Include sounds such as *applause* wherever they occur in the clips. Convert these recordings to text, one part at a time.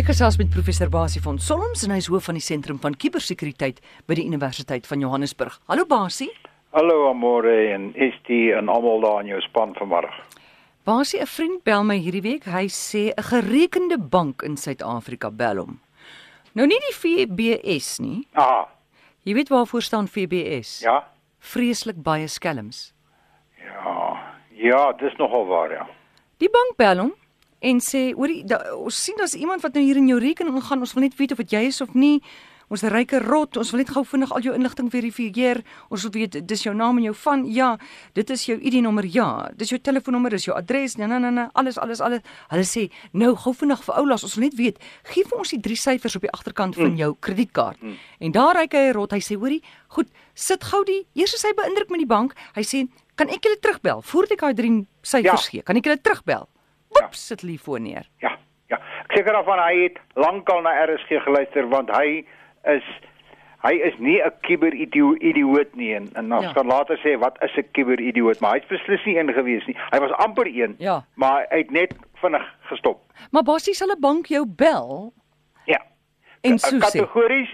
Ek gesels met professor Basie van Solms en hy is hoof van die sentrum van kubersekuriteit by die Universiteit van Johannesburg. Hallo Basie. Hallo Amore en is die en almal daar in jou span vanmiddag. Basie, 'n vriend bel my hierdie week. Hy sê 'n gerekende bank in Suid-Afrika bel hom. Nou nie die FBS nie. Ah, Jy weet waarvoor staan FBS? ja. Vreeslik baie skelms. Ja. Ja, dis nogal waar ja. Die bank bel hom en sê, "Hoorie, ons sien daar's iemand wat nou hier in jou rekening ingaan. Ons wil net weet of dit jy is of nie. Ons ryke rot. Ons wil net gou vinnig al jou inligting verifieer. Ons wil weet dis jou naam en jou van. Ja, dit is jou ID-nommer. Ja, dis jou telefoonnommer, dis jou adres. Nee, nee, nee, nee, alles alles alles. Hulle sê, "Nou gou vinnig vir oulaas. Ons wil net weet, gee vir ons die drie syfers op die agterkant van jou kredietkaart." En daar ryk hy rot. Hy sê, "Hoorie, goed, sit gou die Eers is hy beïndruk met die bank. Hy sê, "Kan ek julle terugbel voordat ek daai drie syfers Ja. gee? Kan ek julle terugbel?" Woep, sit die foon neer. Ja. Ja. Ek seker af van hy het lankal na RSG geluister want hy is hy is nie 'n kiberidioot nie en, en ons Ja. ja. kan later sê wat is 'n kiberidioot, maar hy's beslis nie een gewees nie. Hy was amper een, Ja. maar hy het net vinnig gestop. Maar basies sal 'n bank jou bel Ja. en so sê. Kategories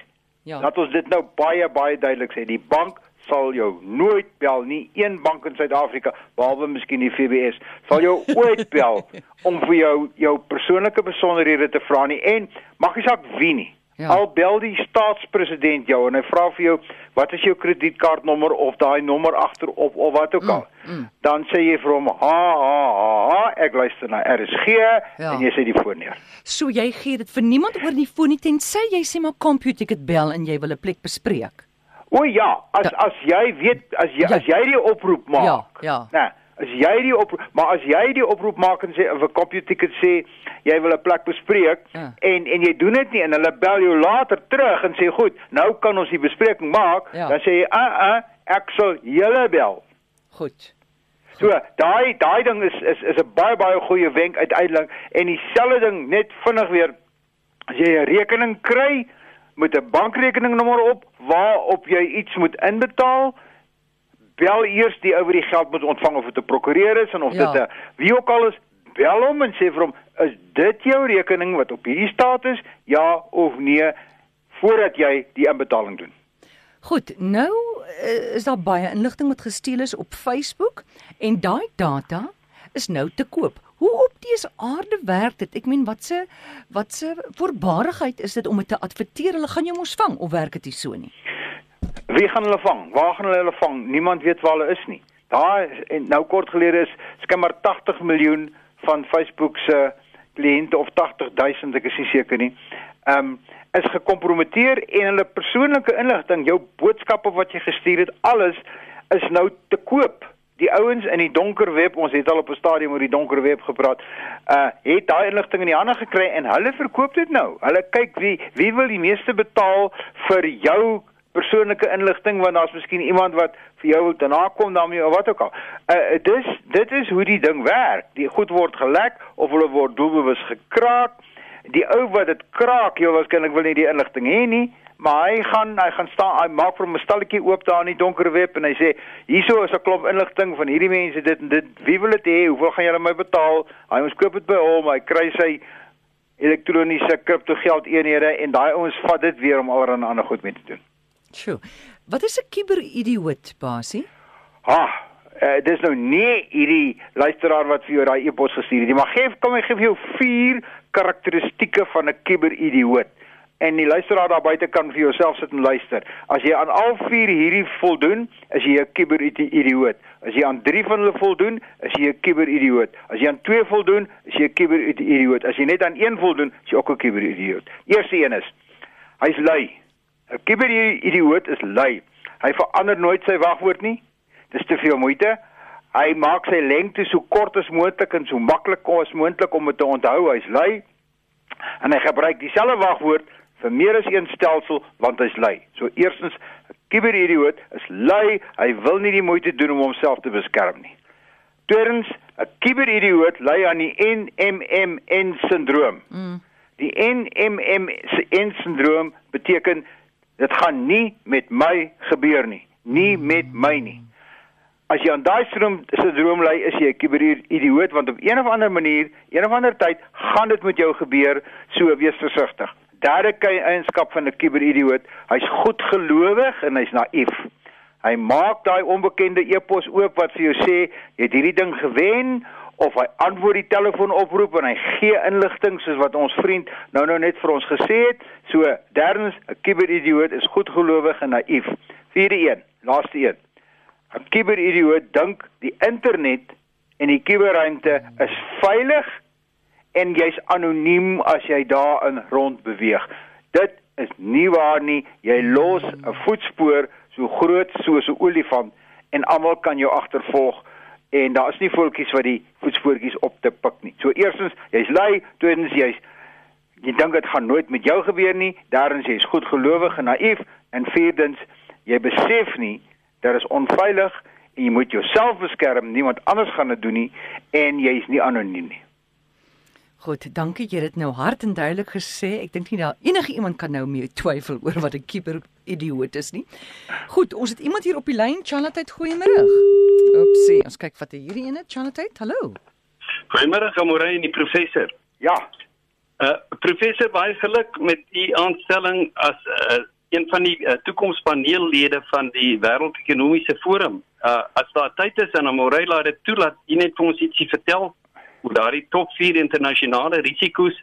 Ja. Laat ons dit nou baie baie duidelik sê. Die bank sal jou nooit bel nie. Een bank in Suid-Afrika, behalwe miskien die FBS, sal jou *laughs* ooit bel om vir jou jou persoonlike besonderhede te vra nie en mag nie saak wie nie. Ja. Al bel die staatspresident jou en hy vra vir jou wat is jou kredietkaartnommer of daai nommer agterop of wat ook al. Dan sê jy vir hom ha ha ha, ha ek luister na RSG Ja. en jy sê die foon neer. So jy gee dit vir niemand oor die foon nie tensy jy sê maar computer ek het bel en jy wil 'n plek bespreek. O ja, as Da- as jy weet as jy Ja. as jy die oproep maak. Ja, ja. Nee, as jy die oproep, maar as jy die oproep maak en sê of 'n kopie ticket sê jy wil 'n plek bespreek Ja. en en jy doen dit nie en hulle bel jou later terug en sê goed, nou kan ons die bespreking maak, Ja. dan sê jy, "Uh uh, ek sal julle bel." Goed. So, daai daai ding is is is 'n baie baie goeie wenk uiteindelik en dieselfde ding net vinnig weer as jy 'n rekening kry met 'n bankrekeningnommer op waarop jy iets moet inbetaal bel eers die ou wat die geld moet ontvang of dit 'n prokureur is en of Ja. dit 'n wie ook al is bel hom en sê vir hom is dit jou rekening wat op hierdie staat is ja of nee voordat jy die inbetaling doen Goed, nou uh, is daar baie inligting wat gesteel is op Facebook en daai data is nou te koop. Hoe op dese aarde werk dit? Ek meen wat se wat se voorbarigheid is dit om dit te adverteer? Hulle gaan jou mos vang of werk dit so nie? Wie gaan hulle vang? Waar gaan hulle hulle vang? Niemand weet waar hulle is nie. Daar en nou kort gelede is skimmer 80 miljoen van Facebook se kliënte of 80 000 ek is nie seker nie. Ehm um, is gekompromiteer en hulle persoonlike inligting, jou boodskappe wat jy gestuur het, alles is nou te koop. Die ouens in die donker web, ons het al op 'n stadium oor die donker web gepraat, uh het daai inligting in die hande gekry en hulle verkoop dit nou. Hulle kyk wie wie wil die meeste betaal vir jou persoonlike inligting want daar's miskien iemand wat vir jou wil te nakom daarmee of wat ook al. Uh dis dit is hoe die ding werk. Die goed word gelek of hulle word doelbewus gekraak. Die ou wat dit kraak, jy waarskynlik wil nie die inligting hê nie, maar hy gaan hy gaan staan, hy maak vir hom 'n stalletjie oop daar in die donker web en hy sê hierso is 'n klomp inligting van hierdie mense dit en dit. Wie wil dit hê? Hoeveel gaan julle my betaal? Hy ons koop dit by hom, hy kry sy elektroniese kriptogeld eenhede en daai ouens vat dit weer om allerlei ander goed mee te doen. Sjoe. Wat is 'n kiberidioot, Basie? Ha, uh, dis nou nie hierdie luisteraar wat vir jou daai e-pos gestuur het nie, maar gee kom ek gee vir jou vier karakteristikke van 'n kiberidioot. En die luisteraar daar buite kan vir jouself sit en luister. As jy aan al vier hierdie voldoen, is jy 'n kiberidioot. As jy aan 3 van hulle voldoen, is jy 'n kiberidioot. As jy aan 2 voldoen, is jy 'n kiberidioot. As jy net aan 1 voldoen, is jy ook 'n kiberidioot. Eerste een is hy's lui. 'n Kiberidioot is lui. Hy verander nooit sy wagwoord nie. Dis te veel moeite. Hy maak sy lengte so kort as moontlik en so maklik as moontlik om dit te onthou. Hy's lui. En hy gebruik dieselfde wagwoord vir meer as een stelsel want hy's lui. So eerstens, 'n kiberidioot is lui. Hy wil nie die moeite doen om homself te beskerm nie. Tweedens, 'n kiberidioot ly aan die NMMN-sindroom. Mm. Die NMMN-sindroom beteken dit gaan nie met my gebeur nie, nie met my nie. As jy aan daai stroom syndroom ly, is jy 'n kiberidioot want op een of ander manier, een of ander tyd gaan dit met jou gebeur, so wees versigtig. Derde eienskap van 'n kiberidioot, hy's goedgelowig en hy's naïef. Hy maak daai onbekende e-pos oop wat vir jou sê jy het hierdie ding gewen of hy antwoord die telefoonoproep en hy gee inligting soos wat ons vriend nou nou net vir ons gesê het. So derdens, 'n kiberidioot is goedgelowig en naïef. Vierde een, laaste een. 'n Kiberidioot dink die internet en die kiberruimte is veilig en jy's anoniem as jy daarin rond beweeg. Dit is nie waar nie. Jy los 'n voetspoor so groot soos 'n olifant en almal kan jou agtervolg en daar is nie voeltjies wat die voetspoortjies op te pik nie. So eerstens, jy's lui, tweedens jy's jy dink dit gaan nooit met jou gebeur nie, derdens jy's goedgelowig en naïef en vierdens jy besef nie dat dit onveilig en jy moet jouself beskerm, niemand anders gaan dit doen nie en jy's nie anoniem nie. Goed, dankie jy het dit nou hard en duidelik gesê. Ek dink nie daar enige iemand kan nou mee twyfel oor wat 'n kiber idioot is nie. Goed, ons het iemand hier op die lyn. Charlotte, goeiemôre. Oepsie, ons kyk wat hierdie ene, Charlotte. Hallo. Goeiemôre, Amorey en die professor. Ja. Uh professor, baie geluk met u aanstelling as uh, een van die uh, toekomspaneellede van die Wêreldekonomiese Forum. Uh as daar tyd is en Amorey laat dit toelaat, u net vir ons ietsie vertel oor daardie top 4 internasionale risiko's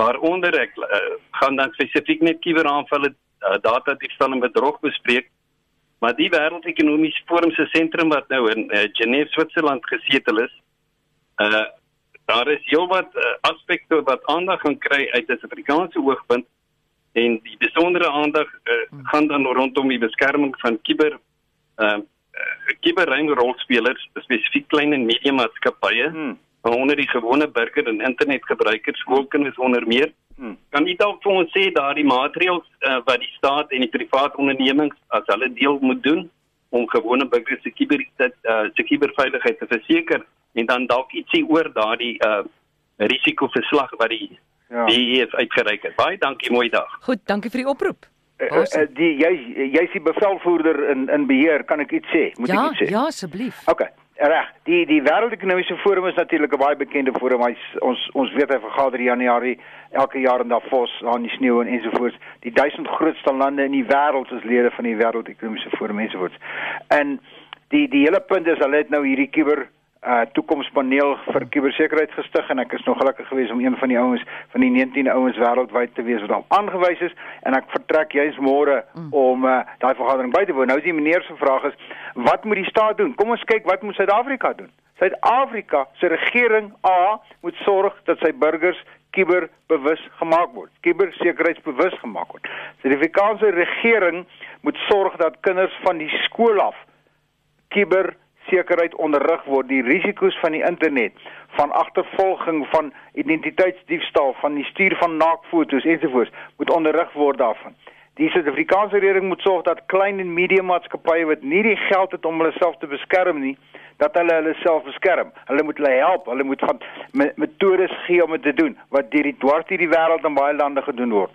waaronder ek uh, gaan dan spesifiek net kuberaanvalle uh, data diefstal en bedrog bespreek maar die wêreldekonomiese forum se sentrum wat nou in uh, Genève Switserland gesetel is uh daar is heelwat uh, aspekte wat aandag gaan kry uit 'n Suid-Afrikaanse oogpunt en die besondere aandag uh, gaan dan rondom die beskerming van kiber uh kiberruimrolspelers spesifiek klein en medium maatskappye hmm onder die gewone burger en internetgebruikers, skoolkinders onder meer. Hmm. Kan jy dalk vir ons sê daardie maatreëls uh, wat die staat en die privaat ondernemings as hulle deel moet doen om gewone burgers se uh, se kiberveiligheid te verseker en dan dalk ietsie oor daardie uh, risikoverslag wat die ja. die het uitgereik het. Baie dankie, mooi dag. Goed, dankie vir die oproep. Uh, uh, die jy jy's die bevelvoerder in in beheer, kan ek iets sê? Moet ja, ek iets sê? Ja, asseblief. Okay. Reg, die die wêreldekonomiese forum is natuurlik 'n baie bekende forum. Hy ons ons weet hy vergader in Januarie elke jaar in Davos aan die sneeu en ensovoorts. Die 1000 grootste lande in die wêreld is lede van die wêreldekonomiese forum ensovoorts. En die die hele punt is hulle het nou hierdie kuber uh toekomspaneel vir kubersekerheid gestig en ek is nog gelukkig geweest om een van die ouens van die 19 ouens wêreldwyd te wees wat al aangewys is en ek vertrek juis môre mm. om uh daai vergadering by te woon. Nou is die meneer se vraag is wat moet die staat doen? Kom ons kyk wat moet Suid-Afrika doen? Suid-Afrika se regering A moet sorg dat sy burgers kuberbewus gemaak word. Kubersekerheidsbewus gemaak word. Suid-Afrikaanse regering moet sorg dat kinders van die skool af kuber sekerheid onderrig word die risiko's van die internet van agtervolging van identiteitsdiefstal van die stuur van naakfoto's ensovoorts moet onderrig word daarvan. Die Suid-Afrikaanse regering moet sorg dat klein en medium maatskappye wat nie die geld het om hulle self te beskerm nie, dat hulle hulle self beskerm. Hulle moet hulle help, hulle moet van metodes gee om dit te doen wat deur die dwars hierdie wêreld in baie lande gedoen word.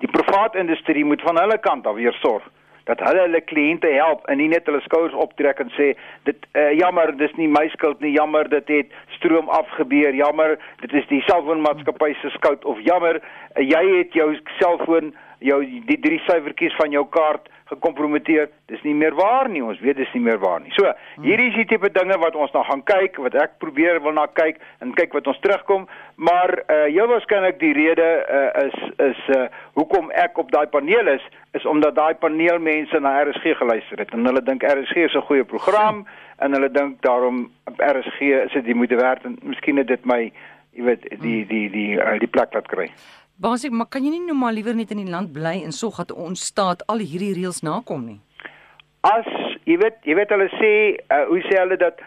Die private industrie moet van hulle kant af weer sorg dat hulle hulle kliënte help en nie net hulle skouers optrek en sê dit uh, jammer dis nie my skuld nie jammer dit het stroom afgebeur jammer dit is die selfoonmaatskappy se skuld of jammer uh, jy het jou selfoon jou die drie syfertjies van jou kaart gekompromiteer. Dis nie meer waar nie. Ons weet dis nie meer waar nie. So, hierdie is die tipe dinge wat ons nou gaan kyk, wat ek probeer wil na kyk en kyk wat ons terugkom, maar uh heel waarskynlik die rede uh, is is uh hoekom ek op daai paneel is, is omdat daai paneelmense na RSG geluister het en hulle dink RSG is 'n goeie program en hulle dink daarom RSG is dit die moeite werd en miskien het dit my jy weet die die die die, die, die plek laat kry. Basies, maar kan jy nie nou maar liewer net in die land bly en sorg dat ons staat al hierdie reëls nakom nie? As jy weet, jy weet hulle sê, uh, hoe sê hulle dat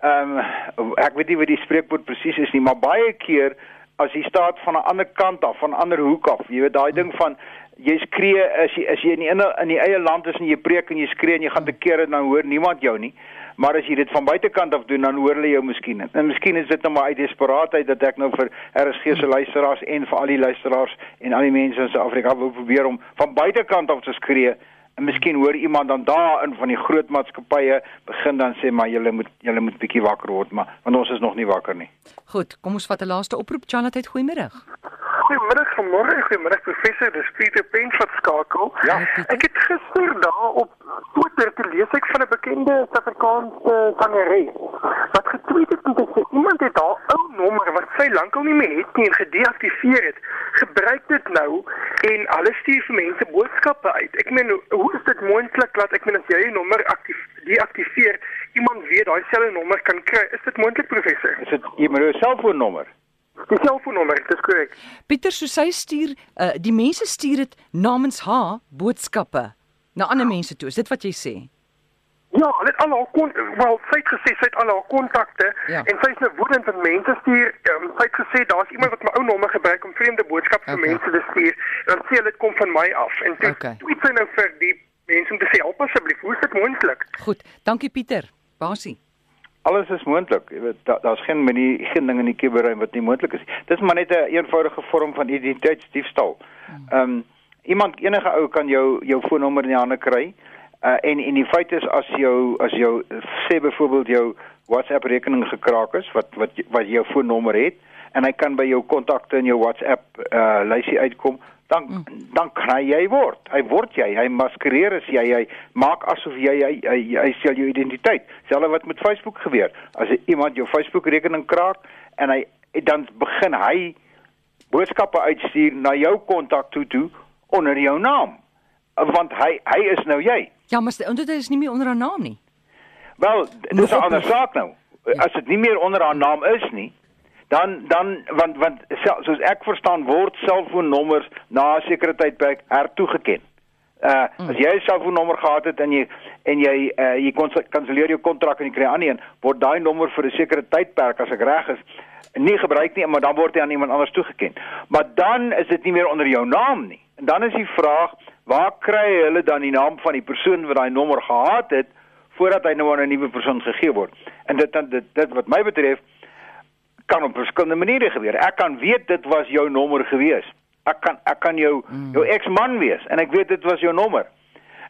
ehm um, ek weet nie wat die spreekwoord presies is nie, maar baie keer as die staat van 'n ander kant af, van 'n ander hoek af, jy weet daai ding van jy skree as jy as jy in die in, in die eie land is en jy preek en jy skree en jy gaan te kere dan hoor niemand jou nie. Maar as jy dit van buitekant af doen dan hoor hulle jou miskien. En miskien is dit nou maar uit desperaatheid dat ek nou vir RSG se luisteraars en vir al die luisteraars en al die mense in Suid-Afrika wil probeer om van buitekant af te skree En miskien hoor iemand dan daar in van die groot maatskappye begin dan sê maar julle moet julle moet bietjie wakker word, maar want ons is nog nie wakker nie. Goed, kom ons vat 'n laaste oproep. Charlotte, goeiemiddag. Goeiemiddag vanmôre, goeiemiddag professor, dis Pieter Pens wat skakel. Ja. Ek het gister daar op Twitter te lees ek van 'n bekende Suid-Afrikaanse sangeres wat getweet het dat sy iemand het haar ou nommer wat sy lankal nie meer het nie en gedeaktiveer het, gebruik dit nou en hulle stuur vir mense boodskappe uit. Ek meen hoe is dit moontlik dat ek meen as jy 'n nommer aktief deaktiveer, iemand weet daai selfe nommer kan kry? Is dit moontlik professor? Is dit jy moet jou selfoonnommer? Die selfoonnommer, dis korrek. Pieter, so sy stuur uh, die mense stuur dit namens haar boodskappe na ander mense toe. Is dit wat jy sê? Ja, hulle het al haar kon wel sy het gesê sy het al haar kontakte Ja. en sy is nou woedend want mense stuur um, sy het gesê daar's iemand wat my ou nommer gebruik om vreemde boodskappe vir Okay. mense te stuur en dan sê hulle dit kom van my af en toe Okay. tweet sy nou vir die mense om te sê help asseblief hoe is dit moontlik? Goed, dankie Pieter. Basie. Alles is moontlik. Jy weet da, daar's geen manier geen ding in die kuberruim wat nie moontlik is. Dis maar net 'n een eenvoudige vorm van identiteitsdiefstal. Ehm um, iemand enige ou kan jou jou foonnommer in die hande kry. Uh, en en die feit is as jou as jou sê byvoorbeeld jou WhatsApp rekening gekraak is wat wat wat jou foonnommer het en hy kan by jou kontakte in jou WhatsApp uh lysie uitkom dan mm. dan hy jy word. Hy word jy. Hy maskereer as jy hy maak asof jy hy hy, hy stel jou identiteit. Selfs wat met Facebook gebeur. As iemand jou Facebook rekening kraak en hy dan begin hy boodskappe uitstuur na jou kontak toe toe onder jou naam. Want hy hy is nou jy. Ja, maar dit is nie meer onder haar naam nie. Wel, dis 'n ander saak nou. As dit nie meer onder haar naam is nie, dan dan want want soos ek verstaan word selfoonnommers na 'n sekere tydperk hertoegeken. Uh as jy 'n selfoonnommer gehad het en jy en jy uh jy kanselleer jou kontrak en jy kry 'n ander een, word daai nommer vir 'n sekere tydperk as ek reg is nie gebruik nie, maar dan word hy aan iemand anders toegeken. Maar dan is dit nie meer onder jou naam nie. En dan is die vraag, waar kry hulle dan die naam van die persoon wat daai nommer gehad het voordat hy nou aan 'n nuwe persoon gegee word? En dit dan dit, dit wat my betref kan op verskillende maniere gebeur. Ek kan weet dit was jou nommer gewees. Ek kan ek kan jou mm. jou eksman wees en ek weet dit was jou nommer.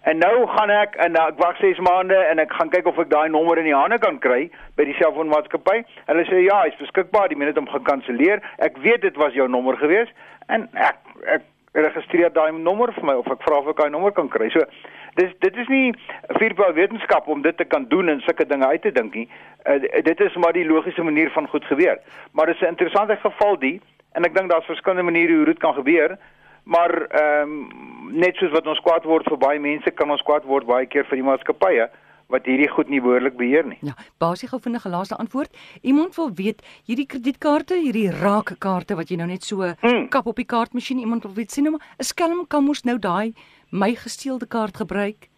En nou gaan ek en nou, ek wag 6 maande en ek gaan kyk of ek daai nommer in die hande kan kry by die selfoonmaatskappy. Hulle sê ja, hy's beskikbaar, die minuut om gekanselleer. Ek weet dit was jou nommer gewees en ek ek registreer daai nommer vir my of ek vra of ek daai nommer kan kry. So dis dit is nie vuurbou wetenskap om dit te kan doen en sulke dinge uit te dink nie. Uh, dit is maar die logiese manier van goed gebeur. Maar dis 'n interessante geval die en ek dink daar's verskillende maniere hoe dit kan gebeur. Maar ehm um, net soos wat ons kwaad word vir baie mense, kan ons kwaad word baie keer vir die maatskappye wat hierdie goed nie behoorlik beheer nie. Ja, basie gou vinnige laaste antwoord. Iemand wil weet hierdie kredietkaarte, hierdie raakkaarte wat jy nou net so Mm. kap op die kaartmasjien, iemand wil weet sien nou maar 'n skelm kan mos nou daai my gesteelde kaart gebruik.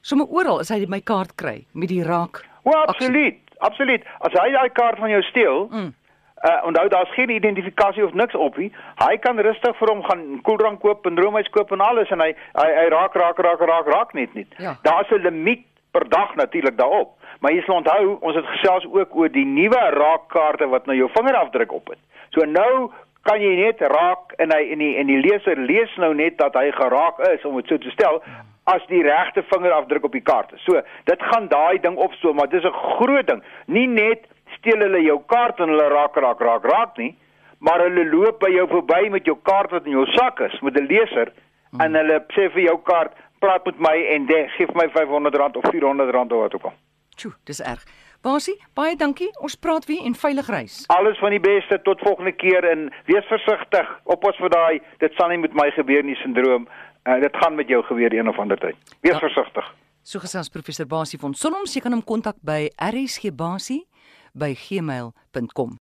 Sommige oral as hy my kaart kry met die raak. O, absoluut. Absoluut. As hy daai kaart van jou steel, Mm. Uh onthou daar's geen identifikasie of niks op nie. Hy kan rustig vir hom gaan koeldrank koop en roomys koop en alles en hy hy, hy raak raak raak raak raak net nie. Ja. Daar's 'n limiet per dag natuurlik daarop. Maar jy sal onthou, ons het gesels ook oor die nuwe raakkaarte wat nou jou vingerafdruk op het. So nou kan jy net raak en hy en die en die leser lees nou net dat hy geraak is om dit so te stel as die regte vingerafdruk op die kaart. So dit gaan daai ding opstoom, maar dis 'n groot ding. Nie net steel hulle jou kaart en hulle raak raak raak raak nie, maar hulle loop by jou verby met jou kaart wat in jou sak is met 'n leser hmm. en hulle sê vir jou kaart, praat met my en de, gee vir my R500 of R400 of wat ook al. Tjoe, dis erg. Basie, baie dankie. Ons praat weer en veilig reis. Alles van die beste tot volgende keer en wees versigtig. Oppas vir daai dit sal nie met my gebeur nie sindroom. Uh, dit gaan met jou gebeur een of ander tyd. Wees Ja. versigtig. So gesels professor Basie van Sonoms, jy kan hom kontak by rsgbasie by gmail.com.